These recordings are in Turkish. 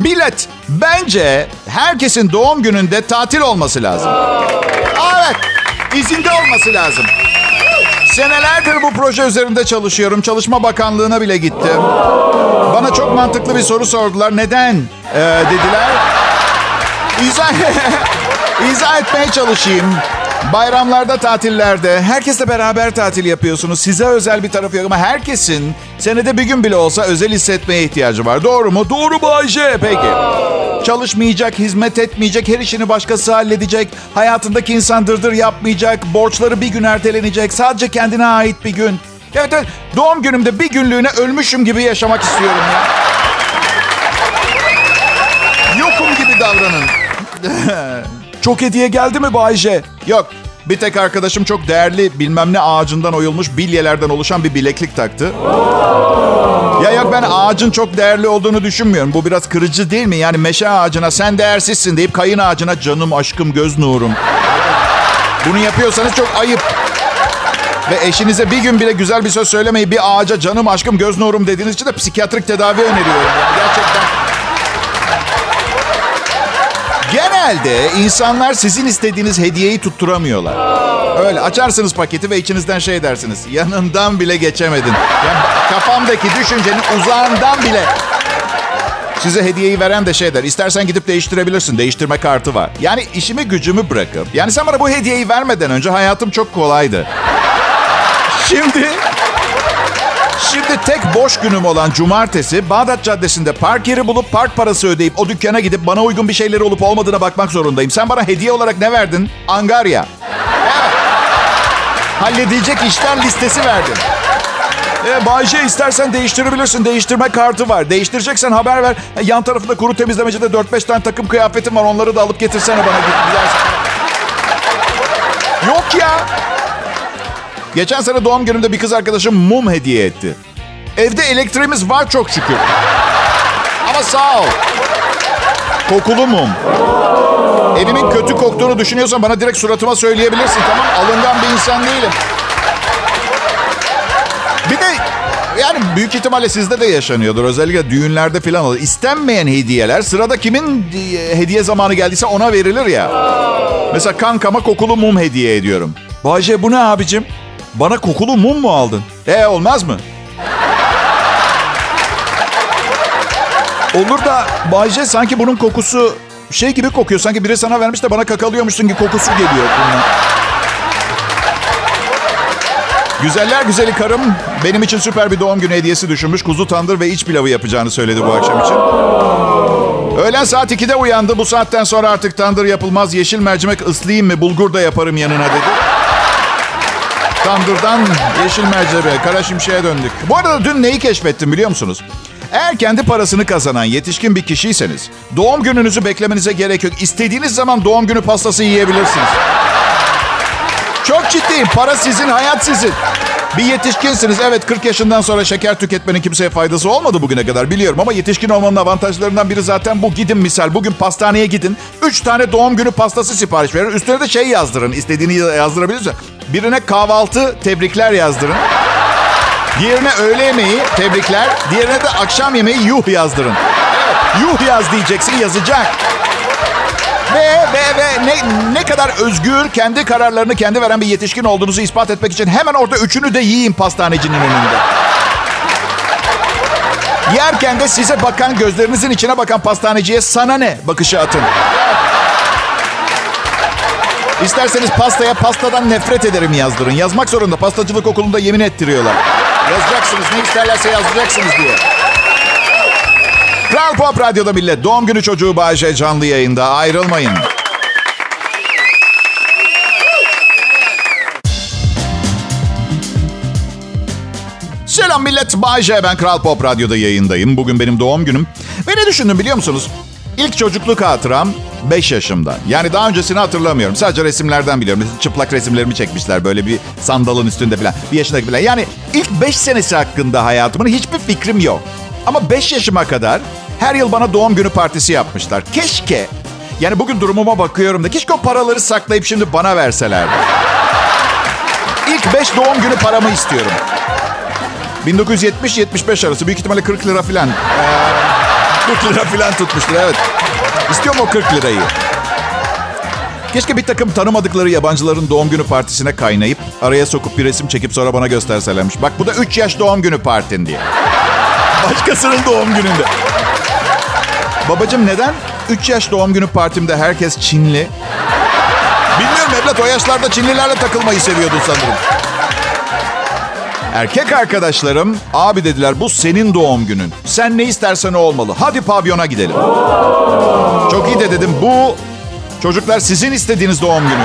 Millet bence herkesin doğum gününde tatil olması lazım. Evet izinde olması lazım. Senelerdir bu proje üzerinde çalışıyorum. Çalışma Bakanlığı'na bile gittim. Bana çok mantıklı bir soru sordular. Neden ee, dediler. İzah, izah etmeye çalışayım. Bayramlarda, tatillerde herkesle beraber tatil yapıyorsunuz. Size özel bir tarafı yok ama herkesin senede bir gün bile olsa özel hissetmeye ihtiyacı var. Doğru mu? Doğru Bayce. Peki. Çalışmayacak, hizmet etmeyecek, her işini başkası halledecek. Hayatındaki insan dırdır yapmayacak, borçları bir gün ertelenecek. Sadece kendine ait bir gün. Evet, evet. Doğum günümde bir günlüğüne ölmüşüm gibi yaşamak istiyorum ya. Yokum gibi davranın. çok hediye geldi mi Bayce? Yok. Bir tek arkadaşım çok değerli bilmem ne ağacından oyulmuş bilyelerden oluşan bir bileklik taktı. Ya yok ben ağacın çok değerli olduğunu düşünmüyorum. Bu biraz kırıcı değil mi? Yani meşe ağacına sen değersizsin deyip kayın ağacına canım, aşkım, göz nurum. Bunu yapıyorsanız çok ayıp. Ve eşinize bir gün bile güzel bir söz söylemeyi bir ağaca canım, aşkım, göz nurum dediğiniz için de psikiyatrik tedavi öneriyorum. Yani gerçekten. Genelde insanlar sizin istediğiniz hediyeyi tutturamıyorlar. Öyle açarsınız paketi ve içinizden şey dersiniz. Yanından bile geçemedin. Yani kafamdaki düşüncenin uzağından bile. Size hediyeyi veren de şey der. İstersen gidip değiştirebilirsin. Değiştirme kartı var. Yani işimi gücümü bırakıp. Yani sen bana bu hediyeyi vermeden önce hayatım çok kolaydı. Şimdi Şimdi tek boş günüm olan cumartesi Bağdat Caddesi'nde park yeri bulup park parası ödeyip o dükkana gidip bana uygun bir şeyleri olup olmadığına bakmak zorundayım. Sen bana hediye olarak ne verdin? Angarya. Evet. Halledilecek işler listesi verdin. E, Bayce istersen değiştirebilirsin. Değiştirme kartı var. Değiştireceksen haber ver. E, yan tarafında kuru temizlemecide 4-5 tane takım kıyafetim var. Onları da alıp getirsene bana. Yok ya. Geçen sene doğum günümde bir kız arkadaşım mum hediye etti. Evde elektriğimiz var çok şükür. Ama sağ ol. Kokulu mum. Evimin kötü koktuğunu düşünüyorsan bana direkt suratıma söyleyebilirsin tamam Alıngan bir insan değilim. Bir de yani büyük ihtimalle sizde de yaşanıyordur. Özellikle düğünlerde falan olur. İstenmeyen hediyeler sırada kimin e, hediye zamanı geldiyse ona verilir ya. Mesela kankama kokulu mum hediye ediyorum. Bahçe bu ne abicim? Bana kokulu mum mu aldın? E olmaz mı? Olur da Bayce sanki bunun kokusu şey gibi kokuyor. Sanki biri sana vermiş de bana kakalıyormuşsun gibi kokusu geliyor bundan. Güzeller güzeli karım benim için süper bir doğum günü hediyesi düşünmüş. Kuzu tandır ve iç pilavı yapacağını söyledi bu akşam için. Öğlen saat 2'de uyandı. Bu saatten sonra artık tandır yapılmaz. Yeşil mercimek ıslayayım mı bulgur da yaparım yanına dedi. Tandırdan yeşil mercimeğe, kara şimşeğe döndük. Bu arada dün neyi keşfettim biliyor musunuz? Eğer kendi parasını kazanan yetişkin bir kişiyseniz doğum gününüzü beklemenize gerek yok. İstediğiniz zaman doğum günü pastası yiyebilirsiniz. Çok ciddiyim. Para sizin, hayat sizin. Bir yetişkinsiniz. Evet 40 yaşından sonra şeker tüketmenin kimseye faydası olmadı bugüne kadar biliyorum. Ama yetişkin olmanın avantajlarından biri zaten bu. Gidin misal bugün pastaneye gidin. 3 tane doğum günü pastası sipariş verin. Üstüne de şey yazdırın. İstediğini yazdırabilirsin. Birine kahvaltı tebrikler yazdırın. Diğerine öğle yemeği tebrikler. Diğerine de akşam yemeği yuh yazdırın. Yuh yaz diyeceksin yazacak. Ve ve ve ne, ne kadar özgür, kendi kararlarını kendi veren bir yetişkin olduğunuzu ispat etmek için hemen orada üçünü de yiyin pastanecinin önünde. Yerken de size bakan, gözlerinizin içine bakan pastaneciye sana ne bakışı atın. İsterseniz pastaya pastadan nefret ederim yazdırın. Yazmak zorunda. Pastacılık okulunda yemin ettiriyorlar. Yazacaksınız. Ne isterlerse yazacaksınız diye. Kral Pop Radyo'da millet. Doğum günü çocuğu Bayece canlı yayında. Ayrılmayın. Selam millet. Bayece ben Kral Pop Radyo'da yayındayım. Bugün benim doğum günüm. Ve ne düşündüm biliyor musunuz? İlk çocukluk hatıram 5 yaşımda. Yani daha öncesini hatırlamıyorum. Sadece resimlerden biliyorum. Çıplak resimlerimi çekmişler böyle bir sandalın üstünde falan. Bir yaşındaki falan. Yani ilk 5 senesi hakkında hayatımın hiçbir fikrim yok. Ama 5 yaşıma kadar her yıl bana doğum günü partisi yapmışlar. Keşke, yani bugün durumuma bakıyorum da keşke o paraları saklayıp şimdi bana verselerdi. İlk 5 doğum günü paramı istiyorum. 1970-75 arası büyük ihtimalle 40 lira falan. Ee, 40 lira falan tutmuştur evet. İstiyorum o 40 lirayı. Keşke bir takım tanımadıkları yabancıların doğum günü partisine kaynayıp araya sokup bir resim çekip sonra bana gösterselermiş. Bak bu da 3 yaş doğum günü partin diye. Başkasının doğum gününde. Babacım neden 3 yaş doğum günü partimde herkes Çinli? Bilmiyorum evlat o yaşlarda Çinlilerle takılmayı seviyordun sanırım. Erkek arkadaşlarım abi dediler bu senin doğum günün. Sen ne istersen o olmalı. Hadi pavyona gidelim. Çok iyi de dedim bu çocuklar sizin istediğiniz doğum günü.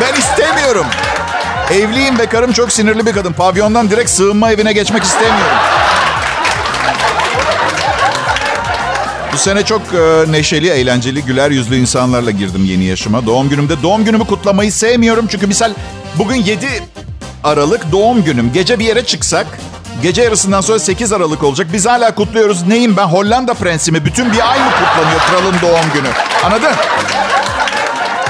ben istemiyorum. Evliyim ve karım çok sinirli bir kadın. Pavyondan direkt sığınma evine geçmek istemiyorum. Bu sene çok e, neşeli, eğlenceli, güler yüzlü insanlarla girdim yeni yaşıma. Doğum günümde doğum günümü kutlamayı sevmiyorum. Çünkü misal bugün 7 Aralık doğum günüm. Gece bir yere çıksak gece yarısından sonra 8 Aralık olacak. Biz hala kutluyoruz. Neyim ben Hollanda prensi? Bütün bir ay mı kutlanıyor kralın doğum günü? Anladın?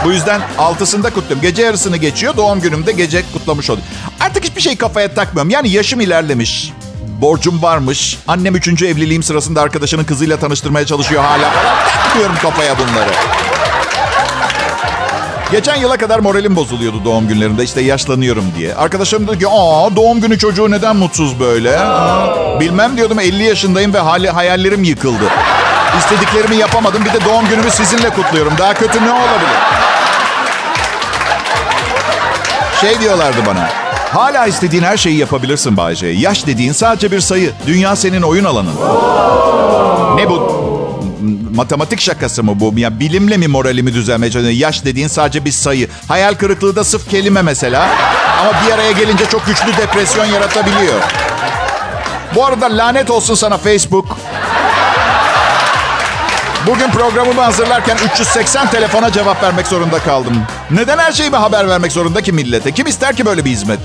Bu yüzden altısında kutluyorum. Gece yarısını geçiyor. Doğum günümde gece kutlamış oldum. Artık hiçbir şey kafaya takmıyorum. Yani yaşım ilerlemiş. Borcum varmış. Annem üçüncü evliliğim sırasında arkadaşının kızıyla tanıştırmaya çalışıyor hala falan. Takmıyorum kafaya bunları. Geçen yıla kadar moralim bozuluyordu doğum günlerinde işte yaşlanıyorum diye. Arkadaşlarım dedi ki aa doğum günü çocuğu neden mutsuz böyle? Bilmem diyordum 50 yaşındayım ve hali, hayallerim yıkıldı. İstediklerimi yapamadım bir de doğum günümü sizinle kutluyorum. Daha kötü ne olabilir? Şey diyorlardı bana. Hala istediğin her şeyi yapabilirsin Bayce. Yaş dediğin sadece bir sayı. Dünya senin oyun alanın. Ne bu? Matematik şakası mı bu? Ya bilimle mi moralimi düzelmeye? Yaş dediğin sadece bir sayı. Hayal kırıklığı da sıf kelime mesela. Ama bir araya gelince çok güçlü depresyon yaratabiliyor. Bu arada lanet olsun sana Facebook. Bugün programımı hazırlarken 380 telefona cevap vermek zorunda kaldım. Neden her şeyime haber vermek zorunda ki millete? Kim ister ki böyle bir hizmet?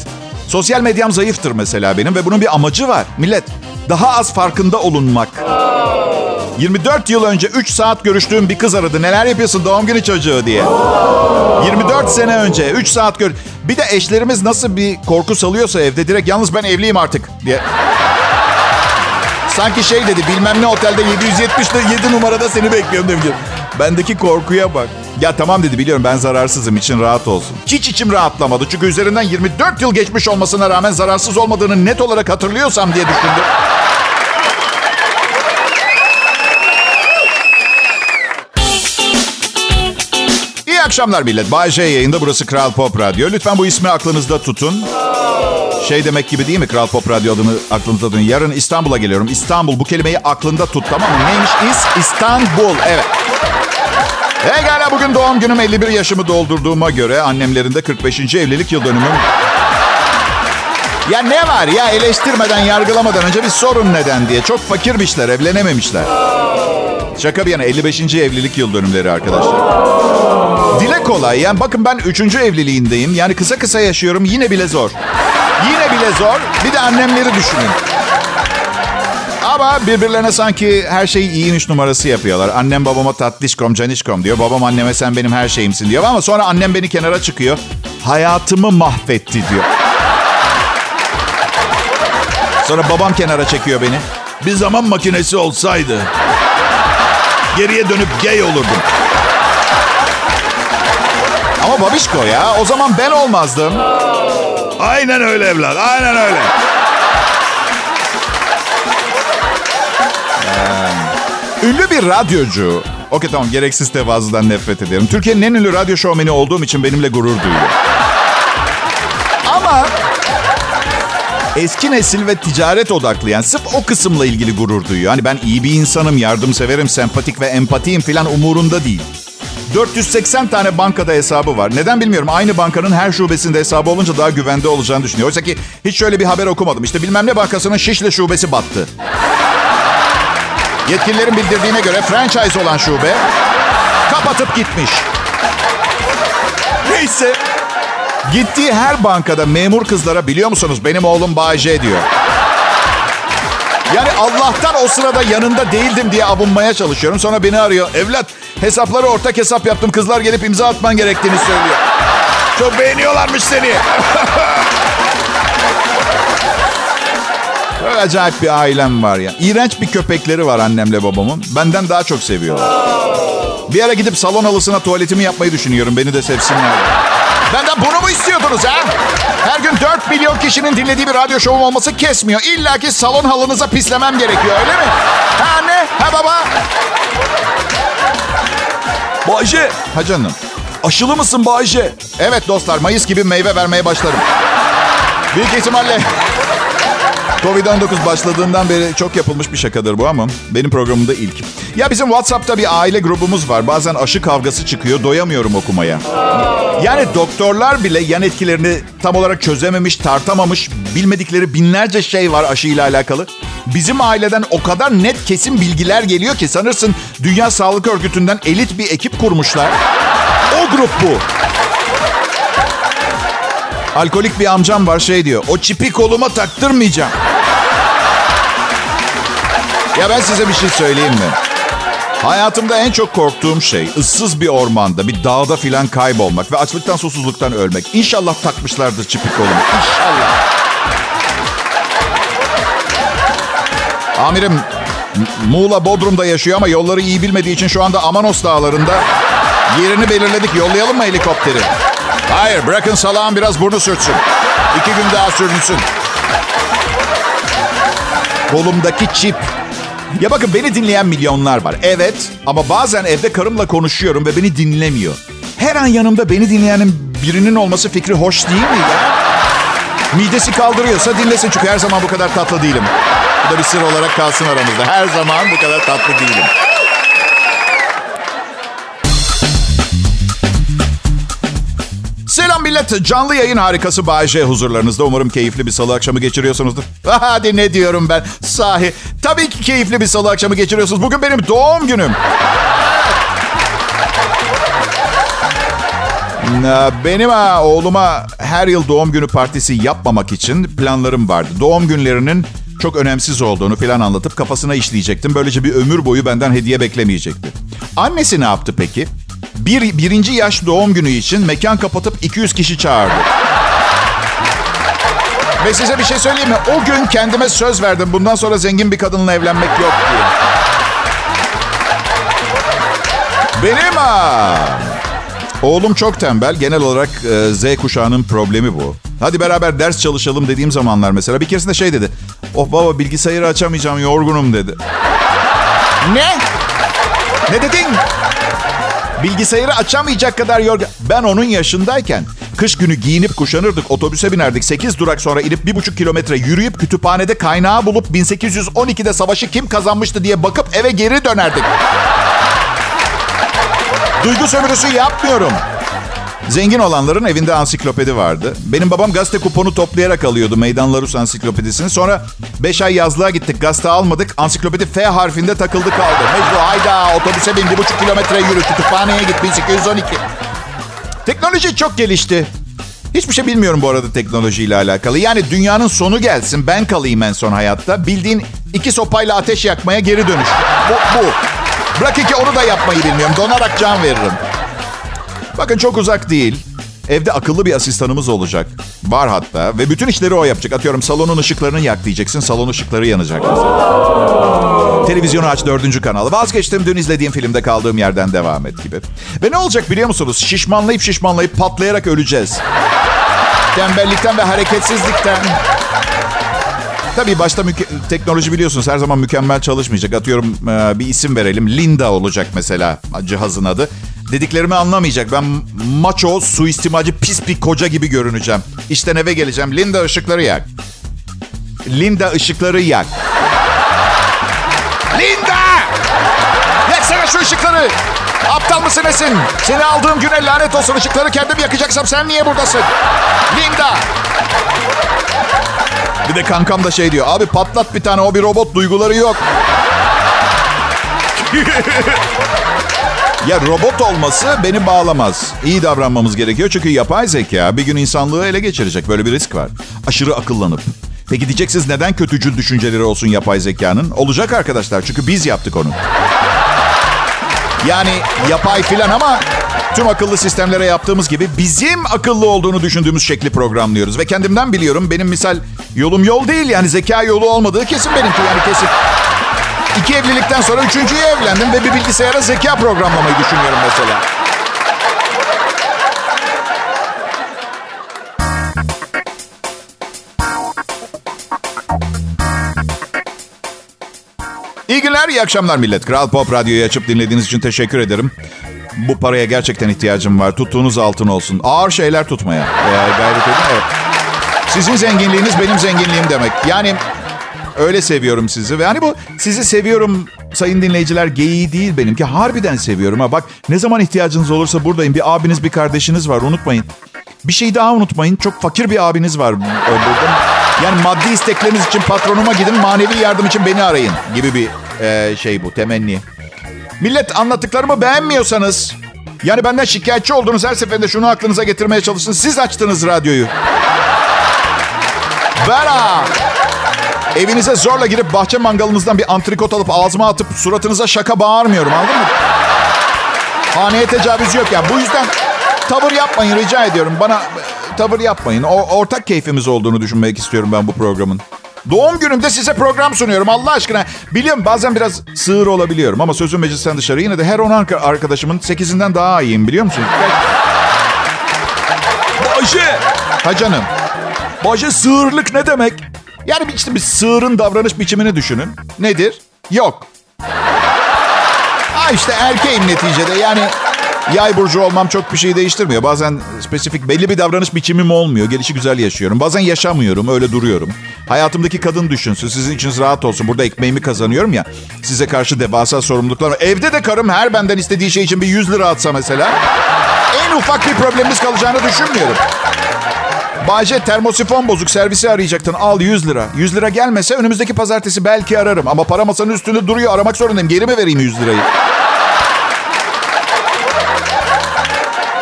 Sosyal medyam zayıftır mesela benim ve bunun bir amacı var. Millet, daha az farkında olunmak. 24 yıl önce 3 saat görüştüğüm bir kız aradı. Neler yapıyorsun doğum günü çocuğu diye. 24 sene önce 3 saat gör... Bir de eşlerimiz nasıl bir korku salıyorsa evde direkt yalnız ben evliyim artık diye. Sanki şey dedi bilmem ne otelde 777 numarada seni bekliyorum demiş. Bendeki korkuya bak. Ya tamam dedi biliyorum ben zararsızım için rahat olsun. Hiç içim rahatlamadı. Çünkü üzerinden 24 yıl geçmiş olmasına rağmen zararsız olmadığını net olarak hatırlıyorsam diye düşündüm. İyi akşamlar millet. Bay J yayında burası Kral Pop Radyo. Lütfen bu ismi aklınızda tutun. Şey demek gibi değil mi Kral Pop Radyo adını aklınızda tutun. Yarın İstanbul'a geliyorum. İstanbul bu kelimeyi aklında tut tamam mı? Neymiş? İs İstanbul. Evet. Pekala bugün doğum günüm 51 yaşımı doldurduğuma göre annemlerin de 45. evlilik yıl dönümüm. Ya ne var ya eleştirmeden yargılamadan önce bir sorun neden diye. Çok fakirmişler evlenememişler. Şaka bir yana 55. evlilik yıl dönümleri arkadaşlar. Dile kolay yani bakın ben 3. evliliğindeyim. Yani kısa kısa yaşıyorum yine bile zor. Yine bile zor. Bir de annemleri düşünün. Ama birbirlerine sanki her şeyi iyiymiş numarası yapıyorlar. Annem babama tatlışkom, canişkom diyor. Babam anneme sen benim her şeyimsin diyor. Ama sonra annem beni kenara çıkıyor. Hayatımı mahvetti diyor. Sonra babam kenara çekiyor beni. Bir zaman makinesi olsaydı. Geriye dönüp gay olurdum. Ama babişko ya. O zaman ben olmazdım. Aynen öyle evlat. Aynen öyle. Ee, ünlü bir radyocu. Okey tamam gereksiz tevazudan nefret ederim. Türkiye'nin en ünlü radyo şovmeni olduğum için benimle gurur duyuyor. Ama eski nesil ve ticaret odaklı yani sırf o kısımla ilgili gurur duyuyor. Hani ben iyi bir insanım, yardımseverim, sempatik ve empatiyim falan umurunda değil. 480 tane bankada hesabı var. Neden bilmiyorum. Aynı bankanın her şubesinde hesabı olunca daha güvende olacağını düşünüyor. Oysa ki hiç şöyle bir haber okumadım. İşte bilmem ne bankasının Şişli şubesi battı. Yetkililerin bildirdiğine göre franchise olan şube kapatıp gitmiş. Neyse. Gittiği her bankada memur kızlara biliyor musunuz benim oğlum Bayce diyor. Yani Allah'tan o sırada yanında değildim diye avunmaya çalışıyorum. Sonra beni arıyor. Evlat hesapları ortak hesap yaptım. Kızlar gelip imza atman gerektiğini söylüyor. Çok beğeniyorlarmış seni. Böyle acayip bir ailem var ya. İğrenç bir köpekleri var annemle babamın. Benden daha çok seviyorlar. Bir ara gidip salon halısına tuvaletimi yapmayı düşünüyorum. Beni de sevsinler. Benden bunu mu istiyordunuz ha? Her gün 4 milyon kişinin dinlediği bir radyo şovum olması kesmiyor. İlla ki salon halınıza pislemem gerekiyor öyle mi? Ha ne? Ha baba? Bayce, Ha canım. aşılı mısın Bayce? Evet dostlar Mayıs gibi meyve vermeye başlarım. Büyük ihtimalle Covid-19 başladığından beri çok yapılmış bir şakadır bu ama benim programımda ilk. Ya bizim WhatsApp'ta bir aile grubumuz var. Bazen aşı kavgası çıkıyor. Doyamıyorum okumaya. Yani doktorlar bile yan etkilerini tam olarak çözememiş, tartamamış, bilmedikleri binlerce şey var aşıyla alakalı. Bizim aileden o kadar net kesin bilgiler geliyor ki sanırsın Dünya Sağlık Örgütü'nden elit bir ekip kurmuşlar. O grup bu. Alkolik bir amcam var şey diyor. O çipi koluma taktırmayacağım. Ya ben size bir şey söyleyeyim mi? Hayatımda en çok korktuğum şey ıssız bir ormanda, bir dağda filan kaybolmak ve açlıktan susuzluktan ölmek. İnşallah takmışlardır çipi koluma. İnşallah. Amirim Muğla Bodrum'da yaşıyor ama yolları iyi bilmediği için şu anda Amanos dağlarında yerini belirledik. Yollayalım mı helikopteri? Hayır bırakın salağın biraz burnu sürtsün. İki gün daha sürünsün. Kolumdaki çip. Ya bakın beni dinleyen milyonlar var. Evet ama bazen evde karımla konuşuyorum ve beni dinlemiyor. Her an yanımda beni dinleyenin birinin olması fikri hoş değil mi ya? Midesi kaldırıyorsa dinlesin çünkü her zaman bu kadar tatlı değilim. Bu da bir sır olarak kalsın aramızda. Her zaman bu kadar tatlı değilim. Selam millet. Canlı yayın harikası Bayece huzurlarınızda. Umarım keyifli bir salı akşamı geçiriyorsunuzdur. Hadi ne diyorum ben. Sahi. Tabii ki keyifli bir salı akşamı geçiriyorsunuz. Bugün benim doğum günüm. Benim ha, oğluma her yıl doğum günü partisi yapmamak için planlarım vardı. Doğum günlerinin çok önemsiz olduğunu falan anlatıp kafasına işleyecektim. Böylece bir ömür boyu benden hediye beklemeyecekti. Annesi ne yaptı peki? Bir, birinci yaş doğum günü için mekan kapatıp 200 kişi çağırdı. Ve size bir şey söyleyeyim mi? O gün kendime söz verdim. Bundan sonra zengin bir kadınla evlenmek yok diye. Benim ha. Oğlum çok tembel. Genel olarak e, Z kuşağının problemi bu. Hadi beraber ders çalışalım dediğim zamanlar mesela. Bir keresinde şey dedi. Oh baba bilgisayarı açamayacağım yorgunum dedi. Ne? Ne dedin? Bilgisayarı açamayacak kadar yorgun. Ben onun yaşındayken kış günü giyinip kuşanırdık. Otobüse binerdik. 8 durak sonra inip 1,5 kilometre yürüyüp kütüphanede kaynağı bulup 1812'de savaşı kim kazanmıştı diye bakıp eve geri dönerdik. Duygu sömürüsü yapmıyorum. Zengin olanların evinde ansiklopedi vardı. Benim babam gazete kuponu toplayarak alıyordu Meydan Larus ansiklopedisini. Sonra 5 ay yazlığa gittik gazete almadık. Ansiklopedi F harfinde takıldı kaldı. Mecbur hayda otobüse bin bir buçuk kilometre yürü kütüphaneye git 1812. Teknoloji çok gelişti. Hiçbir şey bilmiyorum bu arada teknolojiyle alakalı. Yani dünyanın sonu gelsin ben kalayım en son hayatta. Bildiğin iki sopayla ateş yakmaya geri dönüş. Bu, bu. Bırakın ki onu da yapmayı bilmiyorum. Donarak can veririm. Bakın çok uzak değil. Evde akıllı bir asistanımız olacak. Var hatta. Ve bütün işleri o yapacak. Atıyorum salonun ışıklarını yak diyeceksin. Salon ışıkları yanacak. Televizyonu aç dördüncü kanalı. Vazgeçtim dün izlediğim filmde kaldığım yerden devam et gibi. Ve ne olacak biliyor musunuz? Şişmanlayıp şişmanlayıp patlayarak öleceğiz. Tembellikten ve hareketsizlikten. Tabii başta müke- teknoloji biliyorsunuz her zaman mükemmel çalışmayacak. Atıyorum e, bir isim verelim. Linda olacak mesela cihazın adı. Dediklerimi anlamayacak. Ben maço, suistimacı, pis bir koca gibi görüneceğim. İşten eve geleceğim. Linda ışıkları yak. Linda ışıkları yak. Linda! Yaksana şu ışıkları. Aptal mısın nesin? Seni aldığım güne lanet olsun ışıkları kendim yakacaksam sen niye buradasın? Linda! Bir de kankam da şey diyor. Abi patlat bir tane o bir robot duyguları yok. ya robot olması beni bağlamaz. İyi davranmamız gerekiyor çünkü yapay zeka bir gün insanlığı ele geçirecek. Böyle bir risk var. Aşırı akıllanıp. Peki diyeceksiniz neden kötücül düşünceleri olsun yapay zekanın? Olacak arkadaşlar çünkü biz yaptık onu. Yani yapay filan ama tüm akıllı sistemlere yaptığımız gibi bizim akıllı olduğunu düşündüğümüz şekli programlıyoruz. Ve kendimden biliyorum benim misal yolum yol değil yani zeka yolu olmadığı kesin benimki yani kesin. İki evlilikten sonra üçüncüye evlendim ve bir bilgisayara zeka programlamayı düşünüyorum mesela. İyi günler, iyi akşamlar millet. Kral Pop Radyo'yu açıp dinlediğiniz için teşekkür ederim. Bu paraya gerçekten ihtiyacım var. Tuttuğunuz altın olsun. Ağır şeyler tutmaya ee, gayret edin. Evet. Sizin zenginliğiniz benim zenginliğim demek. Yani öyle seviyorum sizi. Ve hani bu sizi seviyorum sayın dinleyiciler geyiği değil benimki. Harbiden seviyorum. Ha bak ne zaman ihtiyacınız olursa buradayım. Bir abiniz bir kardeşiniz var unutmayın. Bir şey daha unutmayın. Çok fakir bir abiniz var burada. Yani maddi istekleriniz için patronuma gidin, manevi yardım için beni arayın gibi bir e, şey bu, temenni. Millet anlattıklarımı beğenmiyorsanız, yani benden şikayetçi olduğunuz her seferinde şunu aklınıza getirmeye çalışın. Siz açtınız radyoyu. Vera! Evinize zorla girip bahçe mangalınızdan bir antrikot alıp ağzıma atıp suratınıza şaka bağırmıyorum anladın mı? Haneye tecavüz yok ya. Bu yüzden tavır yapmayın rica ediyorum. Bana tavır yapmayın. O, ortak keyfimiz olduğunu düşünmek istiyorum ben bu programın. Doğum günümde size program sunuyorum Allah aşkına. Biliyorum bazen biraz sığır olabiliyorum ama sözüm meclisten dışarı. Yine de her 10 arkadaşımın 8'inden daha iyiyim biliyor musunuz? Bayce! Ha canım. Bayce sığırlık ne demek? Yani işte bir sığırın davranış biçimini düşünün. Nedir? Yok. Ha işte erkeğim neticede yani yay burcu olmam çok bir şey değiştirmiyor. Bazen spesifik belli bir davranış biçimim olmuyor. Gelişi güzel yaşıyorum. Bazen yaşamıyorum öyle duruyorum. Hayatımdaki kadın düşünsün sizin içiniz rahat olsun. Burada ekmeğimi kazanıyorum ya. Size karşı devasa sorumluluklar var. Evde de karım her benden istediği şey için bir 100 lira atsa mesela. En ufak bir problemimiz kalacağını düşünmüyorum. Bayce termosifon bozuk servisi arayacaktın al 100 lira. 100 lira gelmese önümüzdeki pazartesi belki ararım. Ama para masanın üstünde duruyor aramak zorundayım. Geri mi vereyim 100 lirayı?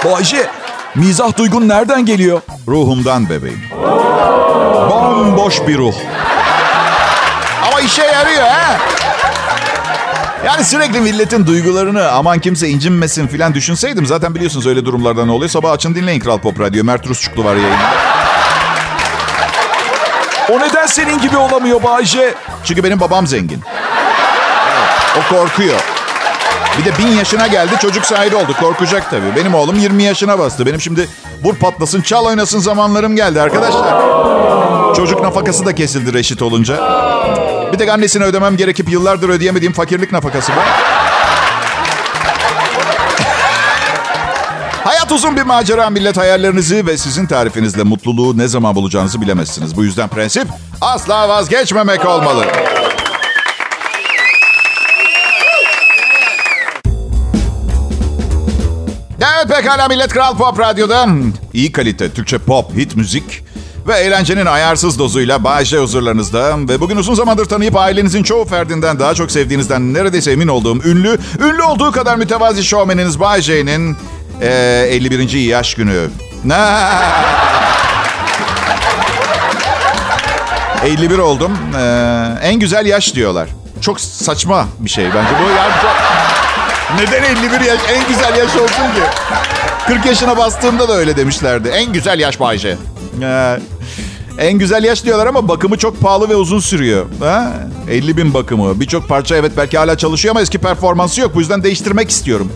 Bayce, mizah duygun nereden geliyor? Ruhumdan bebeğim. Bomboş bir ruh. Ama işe yarıyor ha. Yani sürekli milletin duygularını aman kimse incinmesin filan düşünseydim. Zaten biliyorsunuz öyle durumlarda ne oluyor. Sabah açın dinleyin Kral Pop Radyo. Mert Rusçuklu var yayında. O neden senin gibi olamıyor Bayce? Çünkü benim babam zengin. O korkuyor. Bir de bin yaşına geldi çocuk sahibi oldu. Korkacak tabii. Benim oğlum 20 yaşına bastı. Benim şimdi vur patlasın çal oynasın zamanlarım geldi arkadaşlar. Çocuk nafakası da kesildi reşit olunca. Bir tek annesine ödemem gerekip yıllardır ödeyemediğim fakirlik nafakası var. Hayat uzun bir macera millet hayallerinizi ve sizin tarifinizle mutluluğu ne zaman bulacağınızı bilemezsiniz. Bu yüzden prensip asla vazgeçmemek olmalı. Evet pekala millet Kral Pop Radyo'da iyi kalite Türkçe pop, hit müzik ve eğlencenin ayarsız dozuyla Bayece huzurlarınızda. Ve bugün uzun zamandır tanıyıp ailenizin çoğu ferdinden daha çok sevdiğinizden neredeyse emin olduğum ünlü, ünlü olduğu kadar mütevazi şovmeniniz Bayece'nin e, 51. yaş günü. 51 oldum. Ee, en güzel yaş diyorlar. Çok saçma bir şey bence. Bu yani çok... Neden 51 yaş? En güzel yaş olsun ki. 40 yaşına bastığımda da öyle demişlerdi. En güzel yaş Bayce. Ee, en güzel yaş diyorlar ama bakımı çok pahalı ve uzun sürüyor. Ha? 50 bin bakımı. Birçok parça evet belki hala çalışıyor ama eski performansı yok. Bu yüzden değiştirmek istiyorum.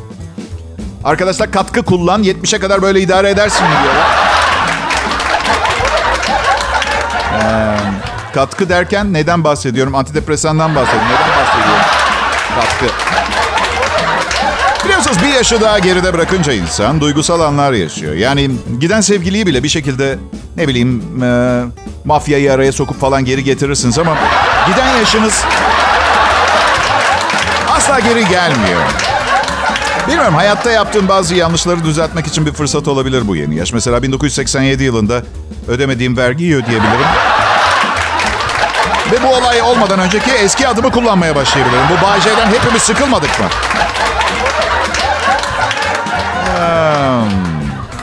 Arkadaşlar katkı kullan. 70'e kadar böyle idare edersin diyorlar. Ee, katkı derken neden bahsediyorum? Antidepresandan bahsediyorum. Neden bahsediyorum? Katkı. Biliyorsunuz bir yaşı daha geride bırakınca insan duygusal anlar yaşıyor. Yani giden sevgiliyi bile bir şekilde ne bileyim e, mafyayı araya sokup falan geri getirirsiniz ama giden yaşınız asla geri gelmiyor. Bilmiyorum hayatta yaptığım bazı yanlışları düzeltmek için bir fırsat olabilir bu yeni yaş. Mesela 1987 yılında ödemediğim vergiyi ödeyebilirim. Ve bu olay olmadan önceki eski adımı kullanmaya başlayabilirim. Bu Bayce'den hepimiz sıkılmadık mı?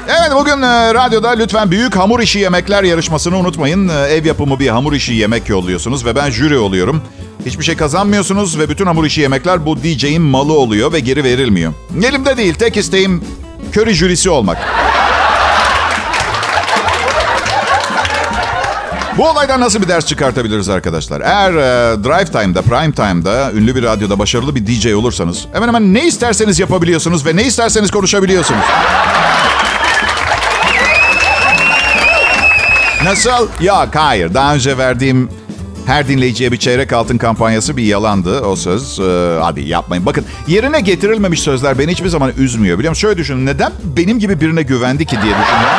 Evet bugün e, radyoda lütfen büyük hamur işi yemekler yarışmasını unutmayın. E, ev yapımı bir hamur işi yemek yolluyorsunuz ve ben jüri oluyorum. Hiçbir şey kazanmıyorsunuz ve bütün hamur işi yemekler bu DJ'in malı oluyor ve geri verilmiyor. Elimde değil. Tek isteğim Curry jürisi olmak. Bu olaydan nasıl bir ders çıkartabiliriz arkadaşlar? Eğer e, drive time'da, prime time'da, ünlü bir radyoda başarılı bir DJ olursanız hemen hemen ne isterseniz yapabiliyorsunuz ve ne isterseniz konuşabiliyorsunuz. Nasıl? Yok hayır. Daha önce verdiğim her dinleyiciye bir çeyrek altın kampanyası bir yalandı o söz. Ee, hadi yapmayın. Bakın yerine getirilmemiş sözler beni hiçbir zaman üzmüyor. Biliyor musun? Şöyle düşünün. Neden benim gibi birine güvendi ki diye düşünüyorum.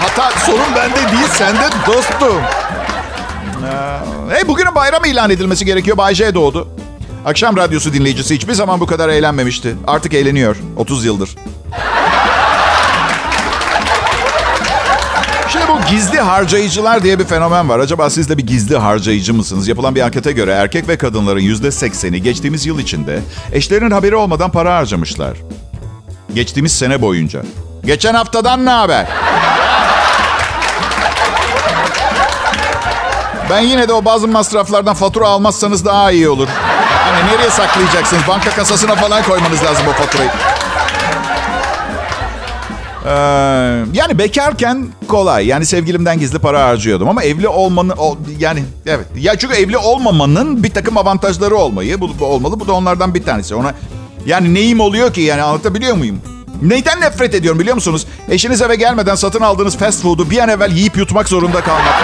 Hatta sorun bende değil sende dostum. Ee, hey, bugünün bayram ilan edilmesi gerekiyor. Bay J doğdu. Akşam radyosu dinleyicisi hiçbir zaman bu kadar eğlenmemişti. Artık eğleniyor. 30 yıldır. Şimdi bu gizli harcayıcılar diye bir fenomen var. Acaba siz de bir gizli harcayıcı mısınız? Yapılan bir ankete göre erkek ve kadınların yüzde sekseni geçtiğimiz yıl içinde eşlerinin haberi olmadan para harcamışlar. Geçtiğimiz sene boyunca. Geçen haftadan ne haber? Ben yine de o bazı masraflardan fatura almazsanız daha iyi olur. Hani nereye saklayacaksınız? Banka kasasına falan koymanız lazım o faturayı. Ee, yani bekarken kolay. Yani sevgilimden gizli para harcıyordum. Ama evli olmanın... o- yani evet. Ya çünkü evli olmamanın bir takım avantajları olmayı bu, bu olmalı. Bu da onlardan bir tanesi. Ona yani neyim oluyor ki yani anlatabiliyor muyum? Neyden nefret ediyorum biliyor musunuz? Eşiniz eve gelmeden satın aldığınız fast food'u bir an evvel yiyip yutmak zorunda kalmak.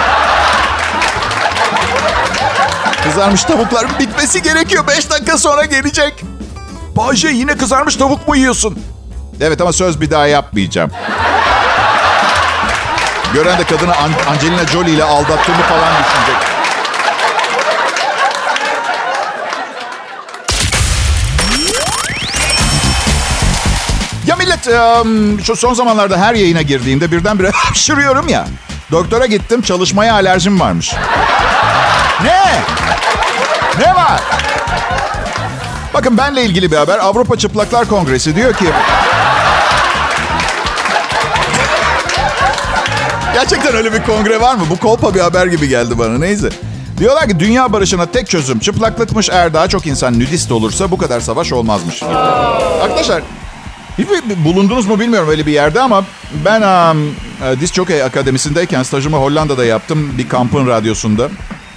Kızarmış tavukların bitmesi gerekiyor. 5 dakika sonra gelecek. Bayce yine kızarmış tavuk mu yiyorsun? Evet ama söz bir daha yapmayacağım. Gören de kadını An- Angelina Jolie ile aldattığımı falan düşünecek. Ya şu son zamanlarda her yayına girdiğimde birdenbire hapşırıyorum ya. Doktora gittim çalışmaya alerjim varmış. Ne? Bakın benle ilgili bir haber. Avrupa Çıplaklar Kongresi diyor ki... Gerçekten öyle bir kongre var mı? Bu kolpa bir haber gibi geldi bana. Neyse. Diyorlar ki dünya barışına tek çözüm çıplaklıkmış. Eğer daha çok insan nudist olursa bu kadar savaş olmazmış. Arkadaşlar bulundunuz mu bilmiyorum öyle bir yerde ama ben um, e, Diz Jockey Akademisi'ndeyken stajımı Hollanda'da yaptım bir kampın radyosunda.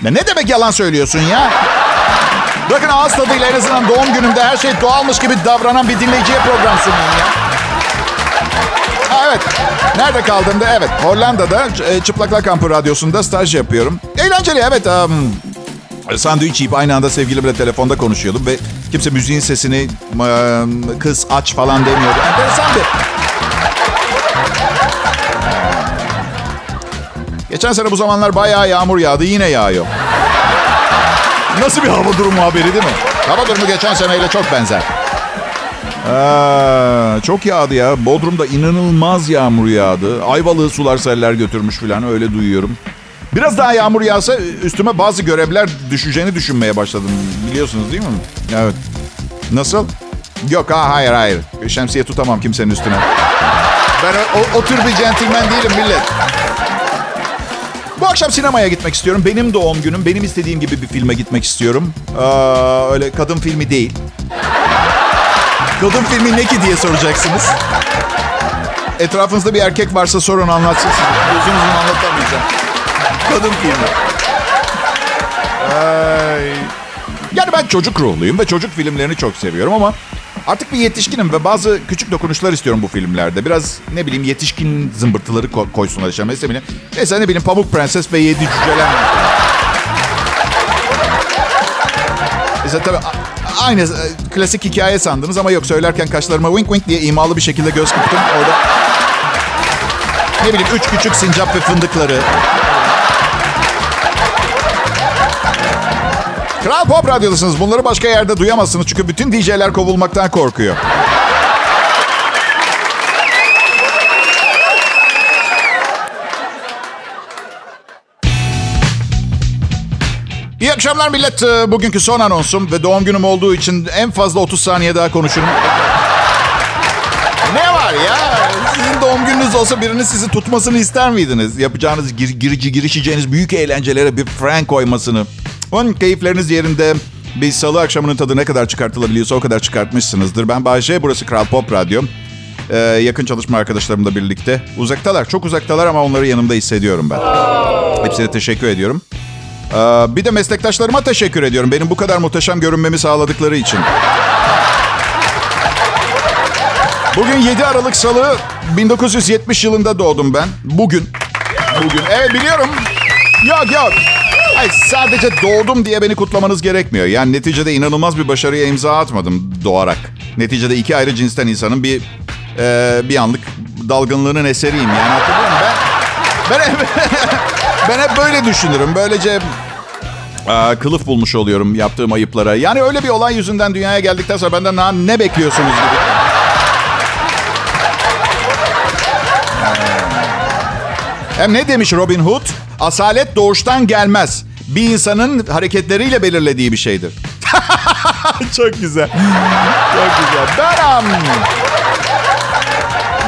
Ya ne demek yalan söylüyorsun ya? Bakın ağız tadıyla en azından doğum günümde her şey doğalmış gibi davranan bir dinleyiciye program sunayım ya. Ha, evet. Nerede kaldım da? Evet. Hollanda'da e, Çıplaklar Kampı Radyosu'nda staj yapıyorum. Eğlenceli evet. Um, sandviç yiyip aynı anda sevgilimle telefonda konuşuyordum ve kimse müziğin sesini um, kız aç falan demiyordu. Enteresan bir... Geçen sene bu zamanlar bayağı yağmur yağdı. Yine yağıyor. Nasıl bir hava durumu haberi değil mi? Hava durumu geçen seneyle çok benzer. Aa, çok yağdı ya. Bodrum'da inanılmaz yağmur yağdı. Ayvalık'ı sular seller götürmüş falan öyle duyuyorum. Biraz daha yağmur yağsa üstüme bazı görevler düşeceğini düşünmeye başladım. Biliyorsunuz değil mi? Evet. Nasıl? Yok ha hayır hayır. Şemsiye tutamam kimsenin üstüne. Ben o, o, o tür bir centilmen değilim millet. Bu akşam sinemaya gitmek istiyorum. Benim doğum günüm. Benim istediğim gibi bir filme gitmek istiyorum. Aa, öyle kadın filmi değil. Kadın filmi ne ki diye soracaksınız. Etrafınızda bir erkek varsa sorun anlatsın size. Uzun anlatamayacağım. Kadın filmi. Ay. Yani ben çocuk ruhluyum ve çocuk filmlerini çok seviyorum ama artık bir yetişkinim ve bazı küçük dokunuşlar istiyorum bu filmlerde. Biraz ne bileyim yetişkin zımbırtıları ko- koysunlar işte. Mesela, mesela ne bileyim Pamuk Prenses ve Yedi Cüceler. Mesela tabii aynı e, klasik hikaye sandınız ama yok söylerken kaşlarıma wink wink diye imalı bir şekilde göz kırptım. Orada ne bileyim üç küçük sincap ve fındıkları. Kral Pop Radyo'dasınız. Bunları başka yerde duyamazsınız. Çünkü bütün DJ'ler kovulmaktan korkuyor. İyi akşamlar millet. Ee, Bugünkü son anonsum ve doğum günüm olduğu için en fazla 30 saniye daha konuşurum. ne var ya? Sizin doğum gününüz olsa birinin sizi tutmasını ister miydiniz? Yapacağınız gir, girici, girişeceğiniz büyük eğlencelere bir frank koymasını. Onun keyifleriniz yerinde bir salı akşamının tadı ne kadar çıkartılabiliyorsa o kadar çıkartmışsınızdır. Ben Bayşe, burası Kral Pop Radyo. Ee, yakın çalışma arkadaşlarımla birlikte. Uzaktalar, çok uzaktalar ama onları yanımda hissediyorum ben. Hepsine teşekkür ediyorum. Ee, bir de meslektaşlarıma teşekkür ediyorum. Benim bu kadar muhteşem görünmemi sağladıkları için. Bugün 7 Aralık Salı 1970 yılında doğdum ben. Bugün. Bugün. Evet biliyorum. Yok yok. Hayır, sadece doğdum diye beni kutlamanız gerekmiyor. Yani neticede inanılmaz bir başarıya imza atmadım doğarak. Neticede iki ayrı cinsten insanın bir e, bir anlık dalgınlığının eseriyim. Yani hatırlıyor musun? Ben, ben, hep, ben hep böyle düşünürüm. Böylece e, kılıf bulmuş oluyorum yaptığım ayıplara. Yani öyle bir olay yüzünden dünyaya geldikten sonra benden "Ha, ne bekliyorsunuz gibi. Hem ne demiş Robin Hood? Asalet doğuştan gelmez. Bir insanın hareketleriyle belirlediği bir şeydir. Çok güzel. Çok güzel. Ben am.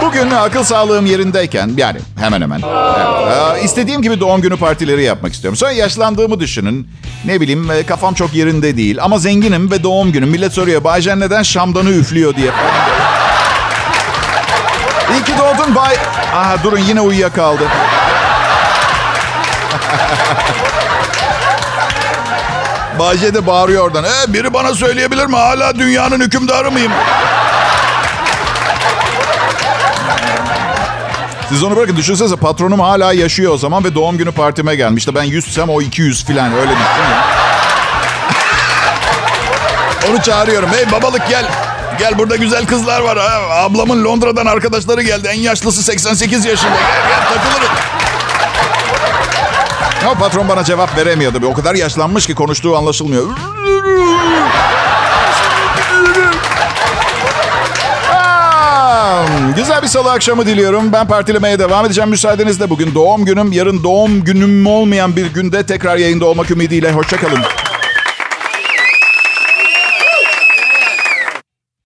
Bugün akıl sağlığım yerindeyken yani hemen hemen evet, istediğim gibi doğum günü partileri yapmak istiyorum. Sonra yaşlandığımı düşünün. Ne bileyim e, kafam çok yerinde değil ama zenginim ve doğum günüm. Millet soruyor Baycan neden şamdanı üflüyor diye. İyi ki doğdun Bay... Aha durun yine uyuyakaldı. Bahçe de bağırıyor oradan. E, biri bana söyleyebilir mi? Hala dünyanın hükümdarı mıyım? Siz onu bırakın. Düşünsenize patronum hala yaşıyor o zaman ve doğum günü partime gelmişti. Ben 100'sem o 200 falan öyle düşünün. Onu çağırıyorum. Hey babalık gel. Gel burada güzel kızlar var. Ha. Ablamın Londra'dan arkadaşları geldi. En yaşlısı 88 yaşında. Gel gel takılırız. Ama patron bana cevap veremiyordu. O kadar yaşlanmış ki konuştuğu anlaşılmıyor. Güzel bir salı akşamı diliyorum. Ben partilemeye devam edeceğim müsaadenizle. Bugün doğum günüm. Yarın doğum günüm olmayan bir günde tekrar yayında olmak ümidiyle. Hoşçakalın.